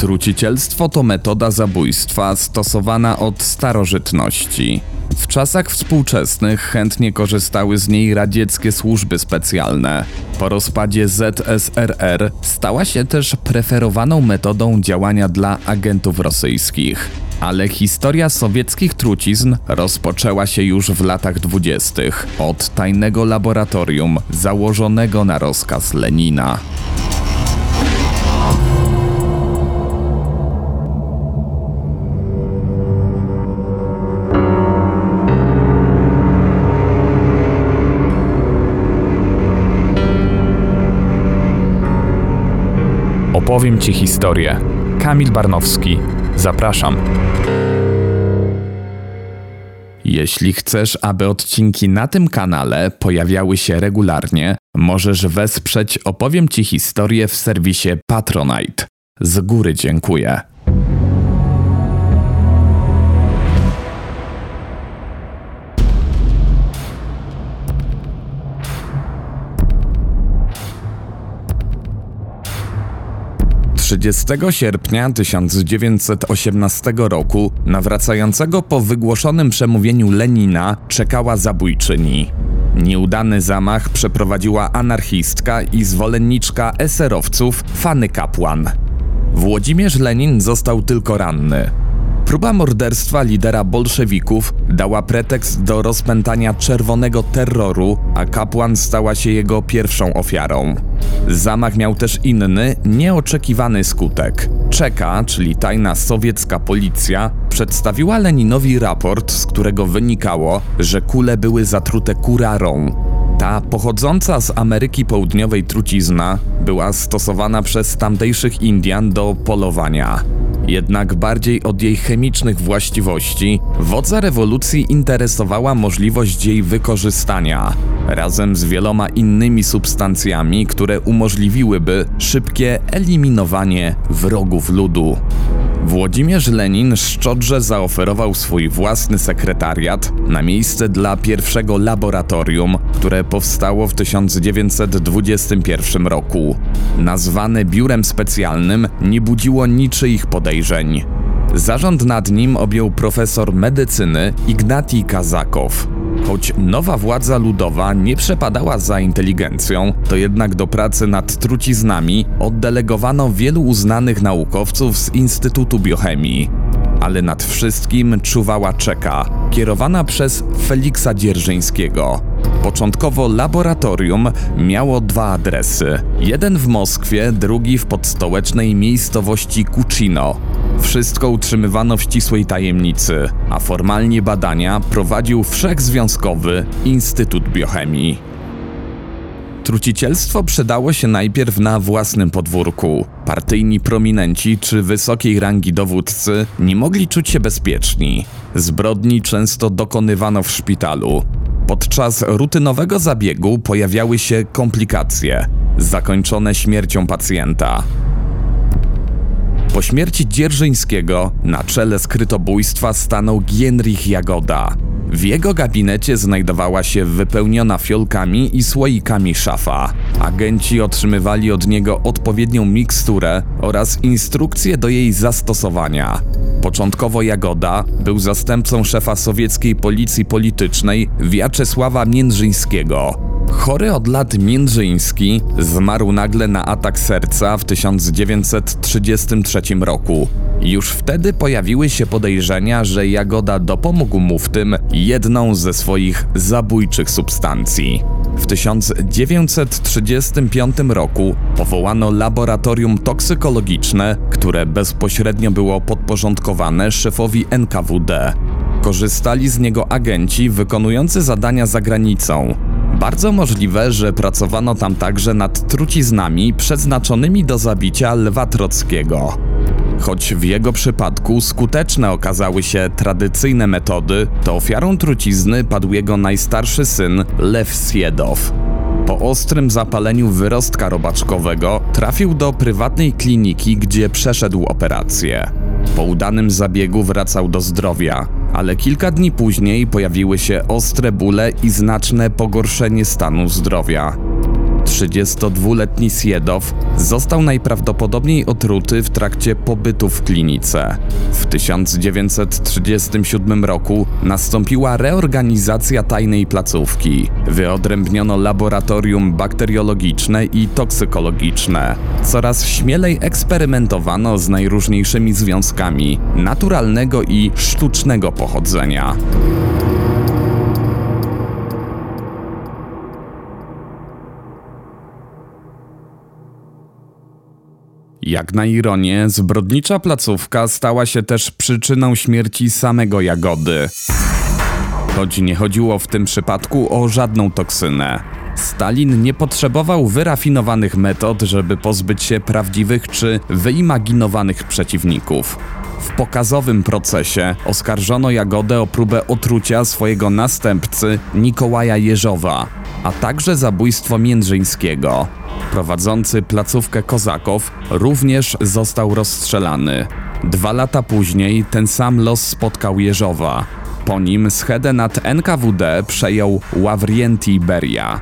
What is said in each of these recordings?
Trucicielstwo to metoda zabójstwa stosowana od starożytności. W czasach współczesnych chętnie korzystały z niej radzieckie służby specjalne. Po rozpadzie ZSRR stała się też preferowaną metodą działania dla agentów rosyjskich. Ale historia sowieckich trucizn rozpoczęła się już w latach dwudziestych od tajnego laboratorium założonego na rozkaz Lenina. Opowiem Ci historię. Kamil Barnowski. Zapraszam. Jeśli chcesz, aby odcinki na tym kanale pojawiały się regularnie, możesz wesprzeć Opowiem Ci historię w serwisie Patronite. Z góry dziękuję. 30 sierpnia 1918 roku nawracającego po wygłoszonym przemówieniu Lenina czekała zabójczyni. Nieudany zamach przeprowadziła anarchistka i zwolenniczka eserowców Fanny Kapłan. Włodzimierz Lenin został tylko ranny. Próba morderstwa lidera bolszewików dała pretekst do rozpętania czerwonego terroru, a kapłan stała się jego pierwszą ofiarą. Zamach miał też inny, nieoczekiwany skutek. Czeka, czyli tajna sowiecka policja, przedstawiła Leninowi raport, z którego wynikało, że kule były zatrute kurarą. Ta pochodząca z Ameryki Południowej trucizna była stosowana przez tamtejszych Indian do polowania. Jednak bardziej od jej chemicznych właściwości, wodza rewolucji interesowała możliwość jej wykorzystania, razem z wieloma innymi substancjami, które umożliwiłyby szybkie eliminowanie wrogów ludu. Włodzimierz Lenin szczodrze zaoferował swój własny sekretariat na miejsce dla pierwszego laboratorium, które powstało w 1921 roku. Nazwane biurem specjalnym nie budziło niczyich podejrzeń. Zarząd nad nim objął profesor medycyny Ignatij Kazakow. Choć nowa władza ludowa nie przepadała za inteligencją, to jednak do pracy nad truciznami oddelegowano wielu uznanych naukowców z Instytutu Biochemii. Ale nad wszystkim czuwała czeka, kierowana przez Feliksa Dzierżyńskiego. Początkowo laboratorium miało dwa adresy. Jeden w Moskwie, drugi w podstołecznej miejscowości Kucino. Wszystko utrzymywano w ścisłej tajemnicy, a formalnie badania prowadził wszechzwiązkowy Instytut Biochemii. Trucicielstwo przydało się najpierw na własnym podwórku. Partyjni prominenci czy wysokiej rangi dowódcy nie mogli czuć się bezpieczni. Zbrodni często dokonywano w szpitalu. Podczas rutynowego zabiegu pojawiały się komplikacje, zakończone śmiercią pacjenta. Po śmierci Dzierżyńskiego na czele skrytobójstwa stanął Gienrich Jagoda. W jego gabinecie znajdowała się wypełniona fiolkami i słoikami szafa. Agenci otrzymywali od niego odpowiednią miksturę oraz instrukcje do jej zastosowania. Początkowo Jagoda był zastępcą szefa sowieckiej policji politycznej Wiaczesława Międrzyńskiego. Chory od lat Międrzyński zmarł nagle na atak serca w 1933 roku. Już wtedy pojawiły się podejrzenia, że Jagoda dopomógł mu w tym jedną ze swoich zabójczych substancji. W 1935 roku powołano laboratorium toksykologiczne, które bezpośrednio było podporządkowane szefowi NKWD. Korzystali z niego agenci wykonujący zadania za granicą. Bardzo możliwe, że pracowano tam także nad truciznami przeznaczonymi do zabicia Lwa Trockiego. Choć w jego przypadku skuteczne okazały się tradycyjne metody, to ofiarą trucizny padł jego najstarszy syn Lew Siedow. Po ostrym zapaleniu wyrostka robaczkowego trafił do prywatnej kliniki, gdzie przeszedł operację. Po udanym zabiegu wracał do zdrowia, ale kilka dni później pojawiły się ostre bóle i znaczne pogorszenie stanu zdrowia. 32-letni Siedow został najprawdopodobniej otruty w trakcie pobytu w klinice. W 1937 roku nastąpiła reorganizacja tajnej placówki. Wyodrębniono laboratorium bakteriologiczne i toksykologiczne. Coraz śmielej eksperymentowano z najróżniejszymi związkami naturalnego i sztucznego pochodzenia. Jak na ironię, zbrodnicza placówka stała się też przyczyną śmierci samego Jagody. Choć nie chodziło w tym przypadku o żadną toksynę. Stalin nie potrzebował wyrafinowanych metod, żeby pozbyć się prawdziwych czy wyimaginowanych przeciwników. W pokazowym procesie oskarżono Jagodę o próbę otrucia swojego następcy Nikołaja Jeżowa, a także zabójstwo Międrzyńskiego. Prowadzący placówkę Kozakow również został rozstrzelany. Dwa lata później ten sam los spotkał Jeżowa. Po nim schedę nad NKWD przejął Ławrienti Beria.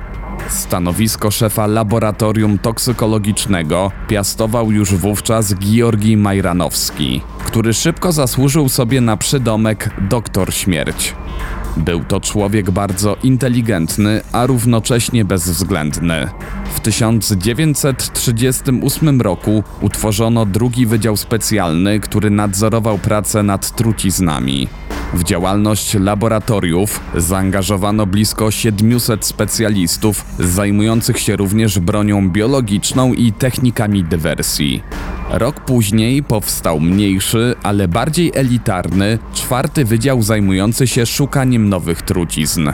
Stanowisko szefa laboratorium toksykologicznego piastował już wówczas Georgi Majranowski, który szybko zasłużył sobie na przydomek Doktor Śmierć. Był to człowiek bardzo inteligentny, a równocześnie bezwzględny. W 1938 roku utworzono drugi wydział specjalny, który nadzorował pracę nad truciznami. W działalność laboratoriów zaangażowano blisko 700 specjalistów zajmujących się również bronią biologiczną i technikami dywersji. Rok później powstał mniejszy, ale bardziej elitarny, czwarty wydział zajmujący się szukaniem nowych trucizn.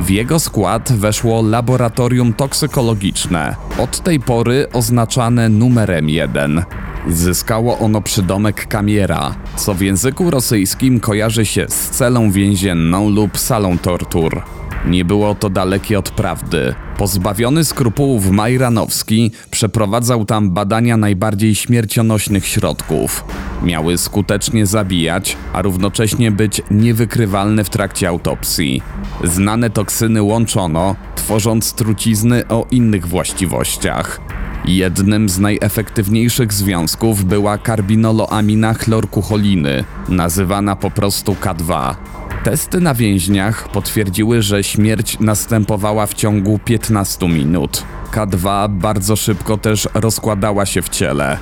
W jego skład weszło laboratorium toksykologiczne, od tej pory oznaczane numerem 1. Zyskało ono przydomek kamiera, co w języku rosyjskim kojarzy się z celą więzienną lub salą tortur. Nie było to dalekie od prawdy. Pozbawiony skrupułów Majranowski przeprowadzał tam badania najbardziej śmiercionośnych środków. Miały skutecznie zabijać, a równocześnie być niewykrywalne w trakcie autopsji. Znane toksyny łączono, tworząc trucizny o innych właściwościach. Jednym z najefektywniejszych związków była karbinoloamina chlorkucholiny, nazywana po prostu K2. Testy na więźniach potwierdziły, że śmierć następowała w ciągu 15 minut. K2 bardzo szybko też rozkładała się w ciele.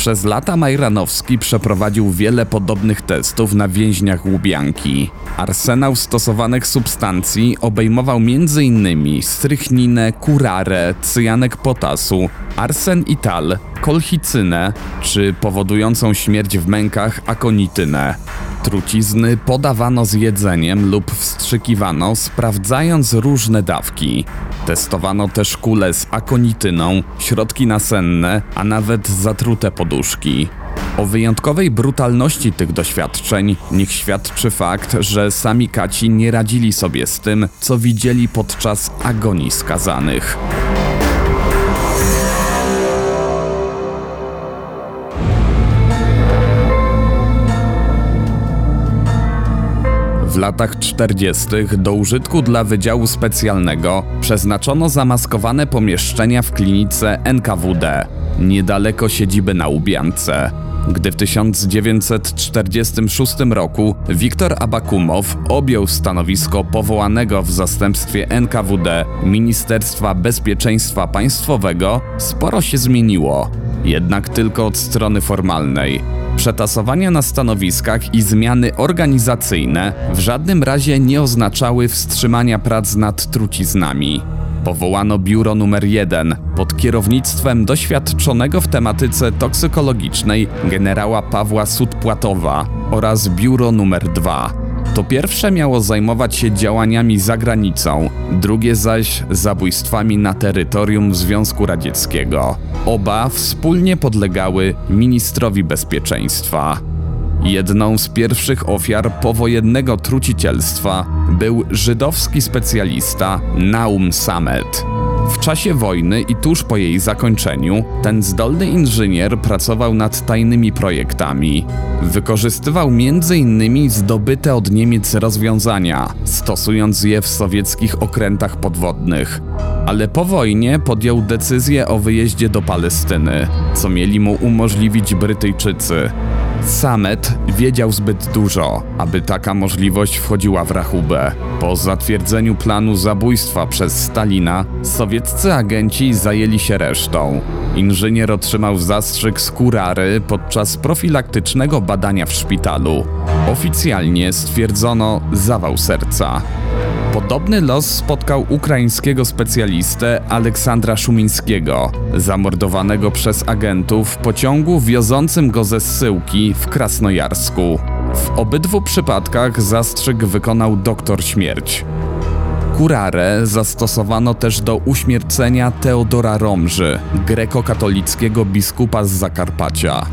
Przez lata Majranowski przeprowadził wiele podobnych testów na więźniach Łubianki. Arsenał stosowanych substancji obejmował m.in. strychninę, kurarę, cyjanek potasu, arsen i tal, kolchicynę czy powodującą śmierć w mękach akonitynę. Trucizny podawano z jedzeniem lub wstrzykiwano, sprawdzając różne dawki. Testowano też kule z akonityną, środki nasenne, a nawet zatrute poduszki. O wyjątkowej brutalności tych doświadczeń niech świadczy fakt, że sami kaci nie radzili sobie z tym, co widzieli podczas agonii skazanych. W latach 40. do użytku dla Wydziału Specjalnego przeznaczono zamaskowane pomieszczenia w klinice NKWD, niedaleko siedziby na Ubiance. Gdy w 1946 roku Wiktor Abakumow objął stanowisko powołanego w zastępstwie NKWD Ministerstwa Bezpieczeństwa Państwowego, sporo się zmieniło, jednak tylko od strony formalnej. Przetasowania na stanowiskach i zmiany organizacyjne w żadnym razie nie oznaczały wstrzymania prac nad truciznami. Powołano biuro numer 1 pod kierownictwem doświadczonego w tematyce toksykologicznej generała Pawła Sudpłatowa oraz biuro numer 2 to pierwsze miało zajmować się działaniami za granicą, drugie zaś zabójstwami na terytorium Związku Radzieckiego. Oba wspólnie podlegały ministrowi bezpieczeństwa. Jedną z pierwszych ofiar powojennego trucicielstwa był żydowski specjalista Naum Samet. W czasie wojny i tuż po jej zakończeniu ten zdolny inżynier pracował nad tajnymi projektami. Wykorzystywał m.in. zdobyte od Niemiec rozwiązania, stosując je w sowieckich okrętach podwodnych. ale po wojnie podjął decyzję o wyjeździe do Palestyny, co mieli mu umożliwić Brytyjczycy. Samet wiedział zbyt dużo, aby taka możliwość wchodziła w rachubę. Po zatwierdzeniu planu zabójstwa przez Stalina, sowieccy agenci zajęli się resztą. Inżynier otrzymał zastrzyk skórary podczas profilaktycznego badania w szpitalu. Oficjalnie stwierdzono zawał serca. Podobny los spotkał ukraińskiego specjalistę Aleksandra Szumińskiego, zamordowanego przez agentów w pociągu wiozącym go ze zsyłki w Krasnojarsku. W obydwu przypadkach zastrzyk wykonał doktor śmierć. Kurarę zastosowano też do uśmiercenia Teodora Romży, grekokatolickiego biskupa z Zakarpacia.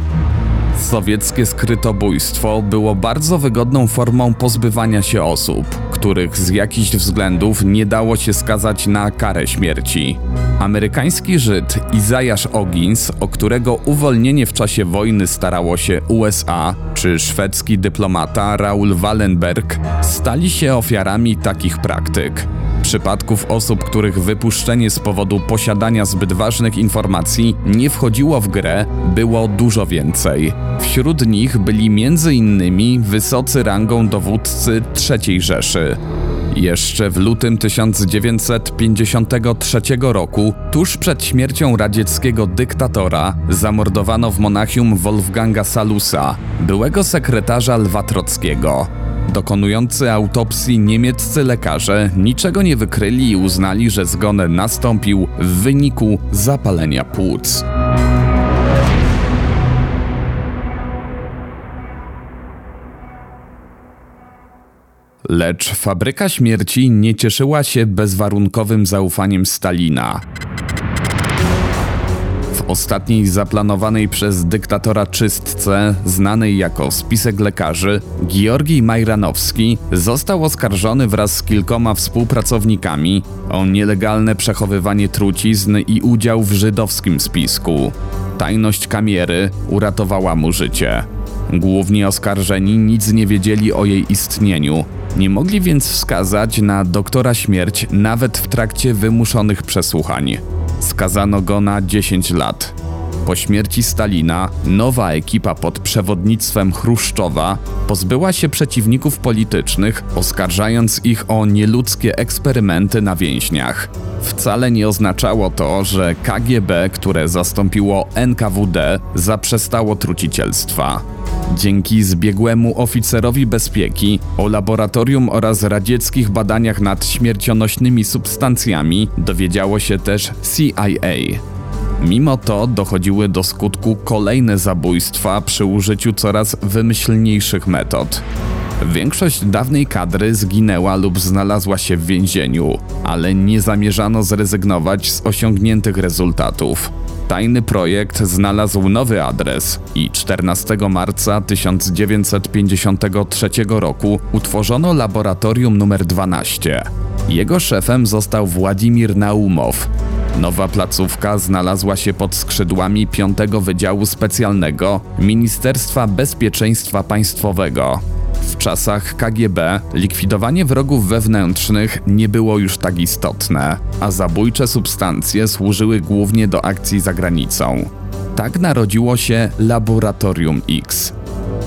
Sowieckie skrytobójstwo było bardzo wygodną formą pozbywania się osób, których z jakichś względów nie dało się skazać na karę śmierci. Amerykański Żyd Izajasz Ogins, o którego uwolnienie w czasie wojny starało się USA, czy szwedzki dyplomata Raul Wallenberg, stali się ofiarami takich praktyk. Przypadków osób, których wypuszczenie z powodu posiadania zbyt ważnych informacji nie wchodziło w grę, było dużo więcej. Wśród nich byli m.in. wysocy rangą dowódcy III Rzeszy. Jeszcze w lutym 1953 roku, tuż przed śmiercią radzieckiego dyktatora, zamordowano w Monachium Wolfganga Salusa, byłego sekretarza Lwa Trockiego. Dokonujący autopsji niemieccy lekarze niczego nie wykryli i uznali, że zgon nastąpił w wyniku zapalenia płuc. Lecz fabryka śmierci nie cieszyła się bezwarunkowym zaufaniem Stalina ostatniej zaplanowanej przez dyktatora czystce, znanej jako spisek lekarzy, Georgij Majranowski został oskarżony wraz z kilkoma współpracownikami o nielegalne przechowywanie trucizn i udział w żydowskim spisku. Tajność kamiery uratowała mu życie. Główni oskarżeni nic nie wiedzieli o jej istnieniu, nie mogli więc wskazać na doktora śmierć nawet w trakcie wymuszonych przesłuchań. Skazano go na 10 lat. Po śmierci Stalina nowa ekipa pod przewodnictwem Chruszczowa pozbyła się przeciwników politycznych, oskarżając ich o nieludzkie eksperymenty na więźniach. Wcale nie oznaczało to, że KGB, które zastąpiło NKWD, zaprzestało trucicielstwa. Dzięki zbiegłemu oficerowi bezpieki o laboratorium oraz radzieckich badaniach nad śmiercionośnymi substancjami dowiedziało się też CIA. Mimo to dochodziły do skutku kolejne zabójstwa przy użyciu coraz wymyślniejszych metod. Większość dawnej kadry zginęła lub znalazła się w więzieniu, ale nie zamierzano zrezygnować z osiągniętych rezultatów. Tajny projekt znalazł nowy adres i 14 marca 1953 roku utworzono laboratorium numer 12. Jego szefem został Władimir Naumow. Nowa placówka znalazła się pod skrzydłami 5 Wydziału Specjalnego Ministerstwa Bezpieczeństwa Państwowego. W czasach KGB likwidowanie wrogów wewnętrznych nie było już tak istotne, a zabójcze substancje służyły głównie do akcji za granicą. Tak narodziło się Laboratorium X.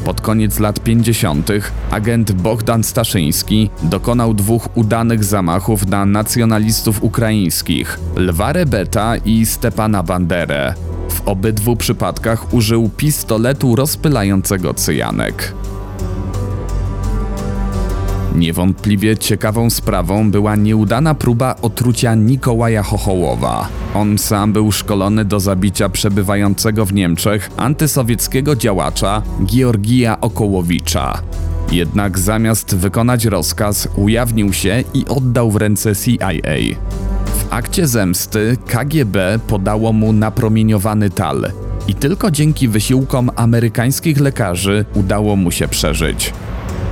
Pod koniec lat 50. agent Bogdan Staszyński dokonał dwóch udanych zamachów na nacjonalistów ukraińskich Lwa Rebeta i Stepana Banderę. W obydwu przypadkach użył pistoletu rozpylającego cyjanek. Niewątpliwie ciekawą sprawą była nieudana próba otrucia Nikołaja Chochołowa. On sam był szkolony do zabicia przebywającego w Niemczech antysowieckiego działacza Georgija Okołowicza. Jednak zamiast wykonać rozkaz, ujawnił się i oddał w ręce CIA. W akcie zemsty KGB podało mu napromieniowany tal i tylko dzięki wysiłkom amerykańskich lekarzy udało mu się przeżyć.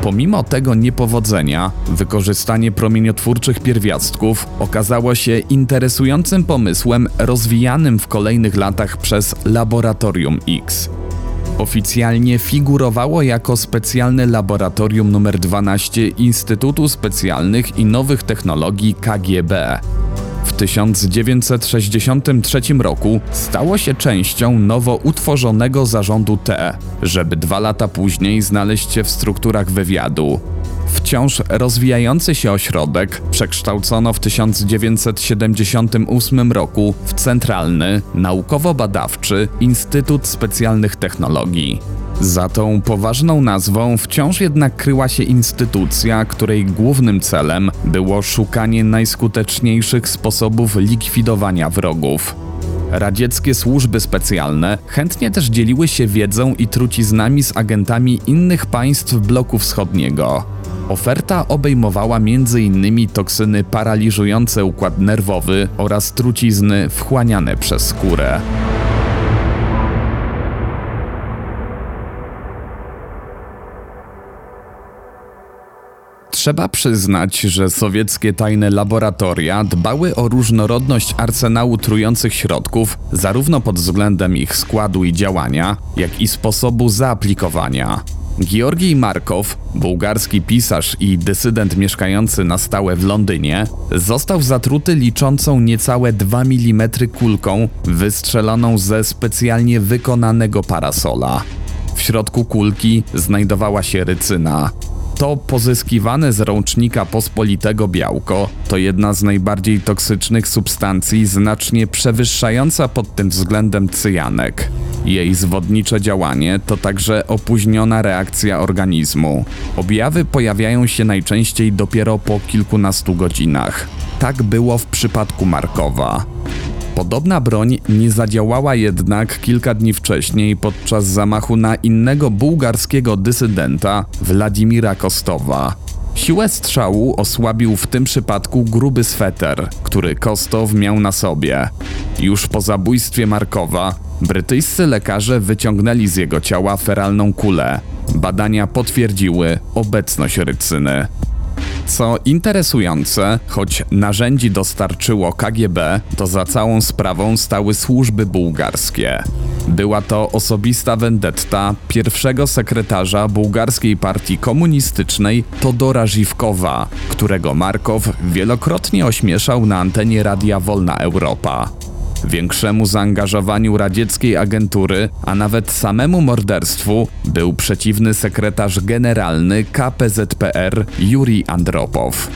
Pomimo tego niepowodzenia, wykorzystanie promieniotwórczych pierwiastków okazało się interesującym pomysłem rozwijanym w kolejnych latach przez Laboratorium X. Oficjalnie figurowało jako specjalne laboratorium nr 12 Instytutu Specjalnych i Nowych Technologii KGB. W 1963 roku stało się częścią nowo utworzonego zarządu T, żeby dwa lata później znaleźć się w strukturach wywiadu. Wciąż rozwijający się ośrodek przekształcono w 1978 roku w Centralny Naukowo-Badawczy Instytut Specjalnych Technologii. Za tą poważną nazwą wciąż jednak kryła się instytucja, której głównym celem było szukanie najskuteczniejszych sposobów likwidowania wrogów. Radzieckie służby specjalne chętnie też dzieliły się wiedzą i truciznami z agentami innych państw bloku wschodniego. Oferta obejmowała m.in. toksyny paraliżujące układ nerwowy oraz trucizny wchłaniane przez skórę. Trzeba przyznać, że sowieckie tajne laboratoria dbały o różnorodność arsenału trujących środków, zarówno pod względem ich składu i działania, jak i sposobu zaaplikowania. Georgij Markow, bułgarski pisarz i dysydent mieszkający na stałe w Londynie, został zatruty liczącą niecałe 2 mm kulką wystrzelaną ze specjalnie wykonanego parasola. W środku kulki znajdowała się rycyna, to pozyskiwane z rącznika pospolitego białko to jedna z najbardziej toksycznych substancji, znacznie przewyższająca pod tym względem cyjanek. Jej zwodnicze działanie to także opóźniona reakcja organizmu. Objawy pojawiają się najczęściej dopiero po kilkunastu godzinach. Tak było w przypadku Markowa. Podobna broń nie zadziałała jednak kilka dni wcześniej podczas zamachu na innego bułgarskiego dysydenta Władimira Kostowa. Siłę strzału osłabił w tym przypadku gruby sweter, który Kostow miał na sobie. Już po zabójstwie Markowa brytyjscy lekarze wyciągnęli z jego ciała feralną kulę. Badania potwierdziły obecność rycyny. Co interesujące, choć narzędzi dostarczyło KGB, to za całą sprawą stały służby bułgarskie. Była to osobista vendetta pierwszego sekretarza bułgarskiej partii komunistycznej Todora Żywkowa, którego Markow wielokrotnie ośmieszał na antenie Radia Wolna Europa. Większemu zaangażowaniu radzieckiej agentury, a nawet samemu morderstwu, był przeciwny sekretarz generalny KPZPR Juri Andropow.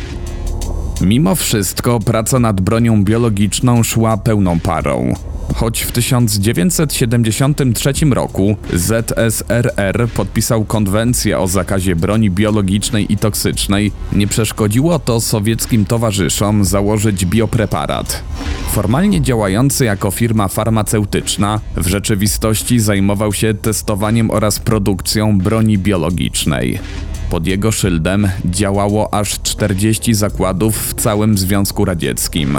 Mimo wszystko praca nad bronią biologiczną szła pełną parą. Choć w 1973 roku ZSRR podpisał konwencję o zakazie broni biologicznej i toksycznej, nie przeszkodziło to sowieckim towarzyszom założyć biopreparat. Formalnie działający jako firma farmaceutyczna, w rzeczywistości zajmował się testowaniem oraz produkcją broni biologicznej. Pod jego szyldem działało aż 40 zakładów w całym Związku Radzieckim.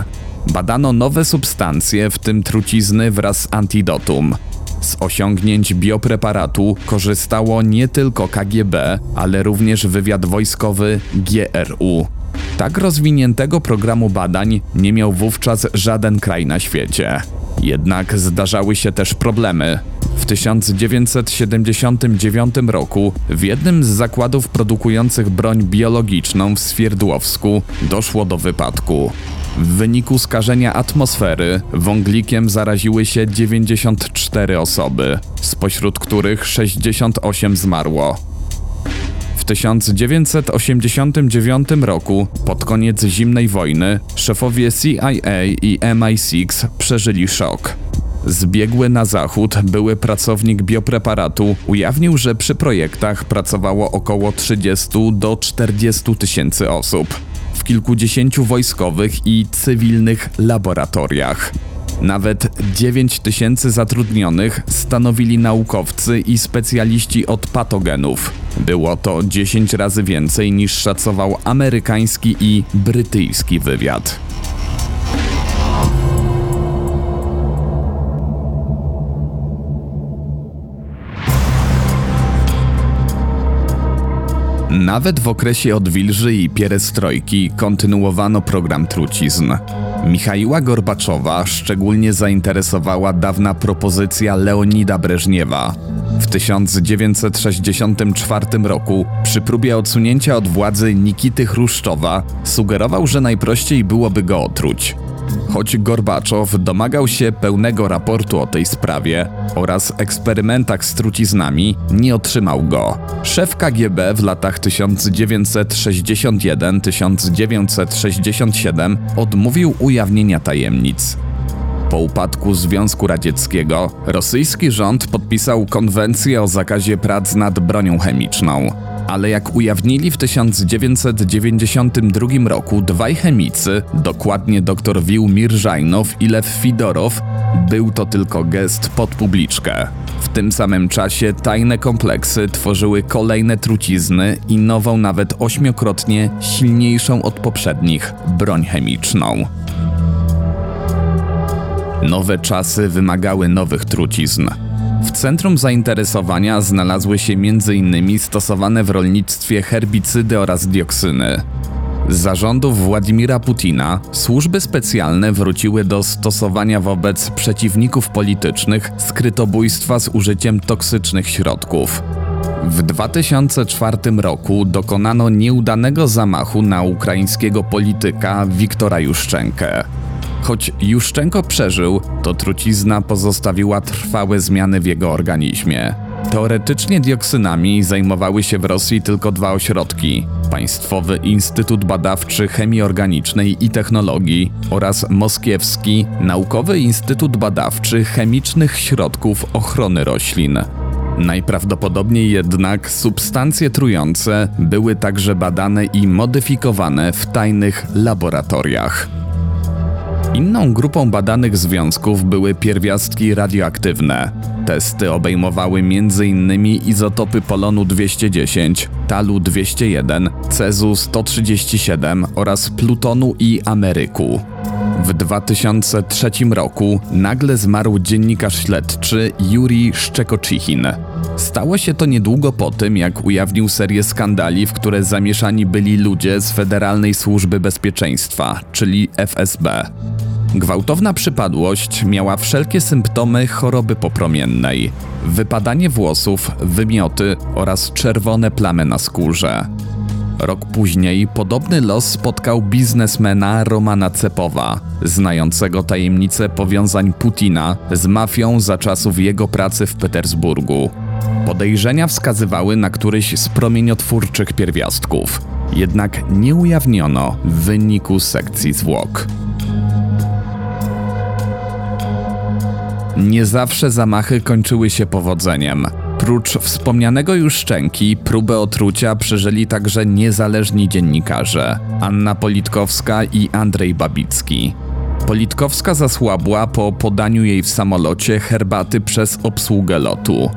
Badano nowe substancje, w tym trucizny wraz z antidotum. Z osiągnięć biopreparatu korzystało nie tylko KGB, ale również wywiad wojskowy GRU. Tak rozwiniętego programu badań nie miał wówczas żaden kraj na świecie. Jednak zdarzały się też problemy. W 1979 roku w jednym z zakładów produkujących broń biologiczną w Swierdłowsku doszło do wypadku. W wyniku skażenia atmosfery wąglikiem zaraziły się 94 osoby, spośród których 68 zmarło. W 1989 roku, pod koniec zimnej wojny, szefowie CIA i MI6 przeżyli szok. Zbiegły na zachód były pracownik biopreparatu ujawnił, że przy projektach pracowało około 30 do 40 tysięcy osób w kilkudziesięciu wojskowych i cywilnych laboratoriach. Nawet 9 tysięcy zatrudnionych stanowili naukowcy i specjaliści od patogenów. Było to 10 razy więcej niż szacował amerykański i brytyjski wywiad. Nawet w okresie odwilży i pierestrojki kontynuowano program trucizn. Michaiła Gorbaczowa szczególnie zainteresowała dawna propozycja Leonida Breżniewa. W 1964 roku, przy próbie odsunięcia od władzy Nikity Chruszczowa, sugerował, że najprościej byłoby go otruć. Choć Gorbaczow domagał się pełnego raportu o tej sprawie oraz eksperymentach z truciznami, nie otrzymał go. Szef KGB w latach 1961-1967 odmówił ujawnienia tajemnic. Po upadku Związku Radzieckiego rosyjski rząd podpisał konwencję o zakazie prac nad bronią chemiczną. Ale jak ujawnili w 1992 roku dwaj chemicy, dokładnie dr Wiłmir Żajnow i Lew Fidorow, był to tylko gest pod publiczkę. W tym samym czasie tajne kompleksy tworzyły kolejne trucizny i nową nawet ośmiokrotnie silniejszą od poprzednich broń chemiczną. Nowe czasy wymagały nowych trucizn. W centrum zainteresowania znalazły się m.in. stosowane w rolnictwie herbicydy oraz dioksyny. Z zarządów Władimira Putina służby specjalne wróciły do stosowania wobec przeciwników politycznych skrytobójstwa z użyciem toksycznych środków. W 2004 roku dokonano nieudanego zamachu na ukraińskiego polityka Wiktora Juszczenkę. Choć Juszczenko przeżył, to trucizna pozostawiła trwałe zmiany w jego organizmie. Teoretycznie dioksynami zajmowały się w Rosji tylko dwa ośrodki: Państwowy Instytut Badawczy Chemii Organicznej i Technologii oraz Moskiewski Naukowy Instytut Badawczy Chemicznych Środków Ochrony Roślin. Najprawdopodobniej jednak substancje trujące były także badane i modyfikowane w tajnych laboratoriach. Inną grupą badanych związków były pierwiastki radioaktywne. Testy obejmowały m.in. izotopy polonu 210, talu 201, cezu 137 oraz plutonu i ameryku. W 2003 roku nagle zmarł dziennikarz śledczy Juri Szczekocichin. Stało się to niedługo po tym, jak ujawnił serię skandali, w które zamieszani byli ludzie z Federalnej Służby Bezpieczeństwa, czyli FSB. Gwałtowna przypadłość miała wszelkie symptomy choroby popromiennej: wypadanie włosów, wymioty oraz czerwone plamy na skórze. Rok później podobny los spotkał biznesmena Romana Cepowa, znającego tajemnicę powiązań Putina z mafią za czasów jego pracy w Petersburgu. Podejrzenia wskazywały na któryś z promieniotwórczych pierwiastków, jednak nie ujawniono wyniku sekcji zwłok. Nie zawsze zamachy kończyły się powodzeniem. Prócz wspomnianego już szczęki, próbę otrucia przeżyli także niezależni dziennikarze Anna Politkowska i Andrzej Babicki. Politkowska zasłabła po podaniu jej w samolocie herbaty przez obsługę lotu.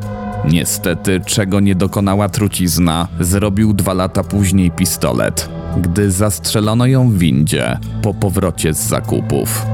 Niestety, czego nie dokonała trucizna, zrobił dwa lata później pistolet, gdy zastrzelono ją w windzie po powrocie z zakupów.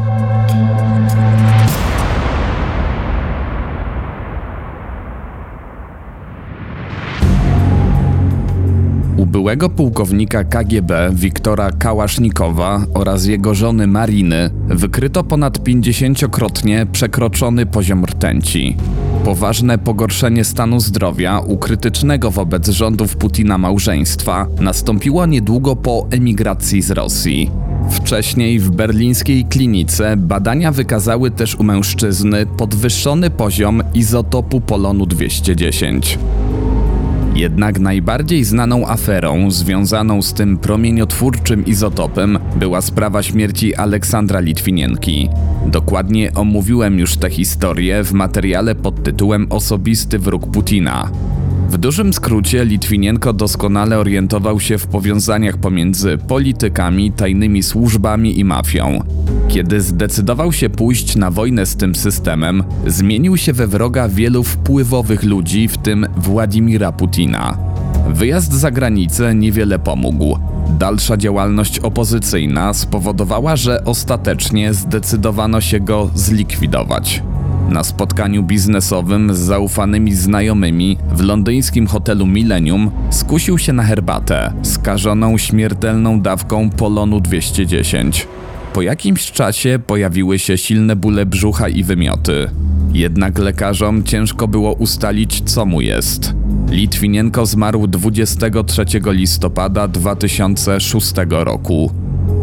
Byłego pułkownika KGB Wiktora Kałasznikowa oraz jego żony Mariny wykryto ponad 50-krotnie przekroczony poziom rtęci. Poważne pogorszenie stanu zdrowia u krytycznego wobec rządów Putina małżeństwa nastąpiło niedługo po emigracji z Rosji. Wcześniej w berlińskiej klinice badania wykazały też u mężczyzny podwyższony poziom izotopu polonu 210. Jednak najbardziej znaną aferą związaną z tym promieniotwórczym izotopem była sprawa śmierci Aleksandra Litwinienki. Dokładnie omówiłem już tę historię w materiale pod tytułem Osobisty wróg Putina. W dużym skrócie Litwinienko doskonale orientował się w powiązaniach pomiędzy politykami, tajnymi służbami i mafią. Kiedy zdecydował się pójść na wojnę z tym systemem, zmienił się we wroga wielu wpływowych ludzi, w tym Władimira Putina. Wyjazd za granicę niewiele pomógł. Dalsza działalność opozycyjna spowodowała, że ostatecznie zdecydowano się go zlikwidować. Na spotkaniu biznesowym z zaufanymi znajomymi w londyńskim hotelu Millennium skusił się na herbatę, skażoną śmiertelną dawką polonu 210. Po jakimś czasie pojawiły się silne bóle brzucha i wymioty. Jednak lekarzom ciężko było ustalić, co mu jest. Litwinienko zmarł 23 listopada 2006 roku.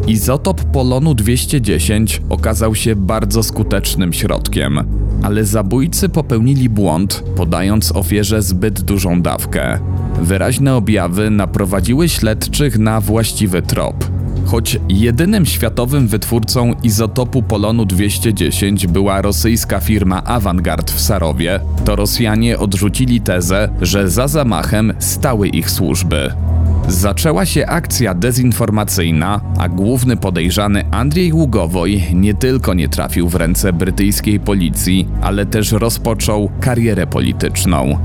Izotop polonu 210 okazał się bardzo skutecznym środkiem, ale zabójcy popełnili błąd, podając ofierze zbyt dużą dawkę. Wyraźne objawy naprowadziły śledczych na właściwy trop. Choć jedynym światowym wytwórcą izotopu polonu 210 była rosyjska firma Avangard w Sarowie, to Rosjanie odrzucili tezę, że za zamachem stały ich służby. Zaczęła się akcja dezinformacyjna, a główny podejrzany Andrzej Ługowoj nie tylko nie trafił w ręce brytyjskiej policji, ale też rozpoczął karierę polityczną.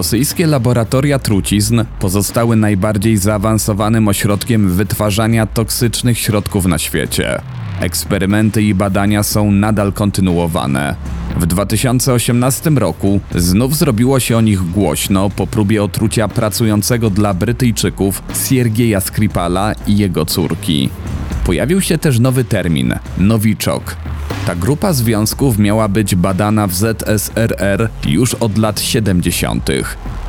Rosyjskie laboratoria trucizn pozostały najbardziej zaawansowanym ośrodkiem wytwarzania toksycznych środków na świecie. Eksperymenty i badania są nadal kontynuowane. W 2018 roku znów zrobiło się o nich głośno po próbie otrucia pracującego dla Brytyjczyków Siergieja Skripala i jego córki. Pojawił się też nowy termin nowiczok. Ta grupa związków miała być badana w ZSRR już od lat 70.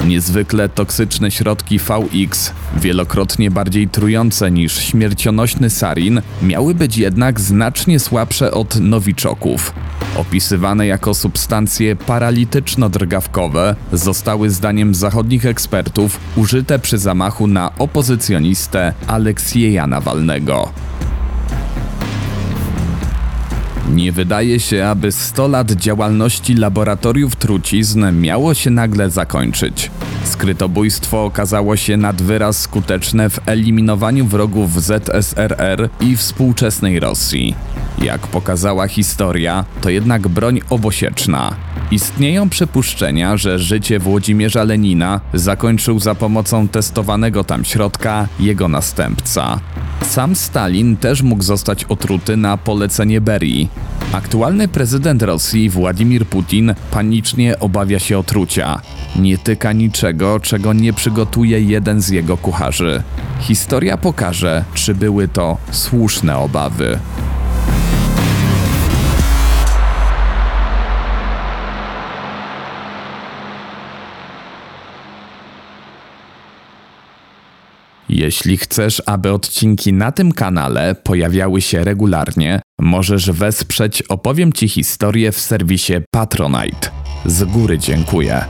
Niezwykle toksyczne środki VX, wielokrotnie bardziej trujące niż śmiercionośny sarin, miały być jednak znacznie słabsze od nowiczoków. Opisywane jako substancje paralityczno-drgawkowe, zostały zdaniem zachodnich ekspertów użyte przy zamachu na opozycjonistę Aleksieja Nawalnego. Nie wydaje się, aby 100 lat działalności laboratoriów trucizn miało się nagle zakończyć. Skrytobójstwo okazało się nad wyraz skuteczne w eliminowaniu wrogów ZSRR i współczesnej Rosji. Jak pokazała historia, to jednak broń obosieczna. Istnieją przypuszczenia, że życie Włodzimierza Lenina zakończył za pomocą testowanego tam środka jego następca. Sam Stalin też mógł zostać otruty na polecenie Berii. Aktualny prezydent Rosji Władimir Putin panicznie obawia się otrucia. Nie tyka niczego, czego nie przygotuje jeden z jego kucharzy. Historia pokaże, czy były to słuszne obawy. Jeśli chcesz, aby odcinki na tym kanale pojawiały się regularnie, możesz wesprzeć Opowiem Ci historię w serwisie Patronite. Z góry dziękuję.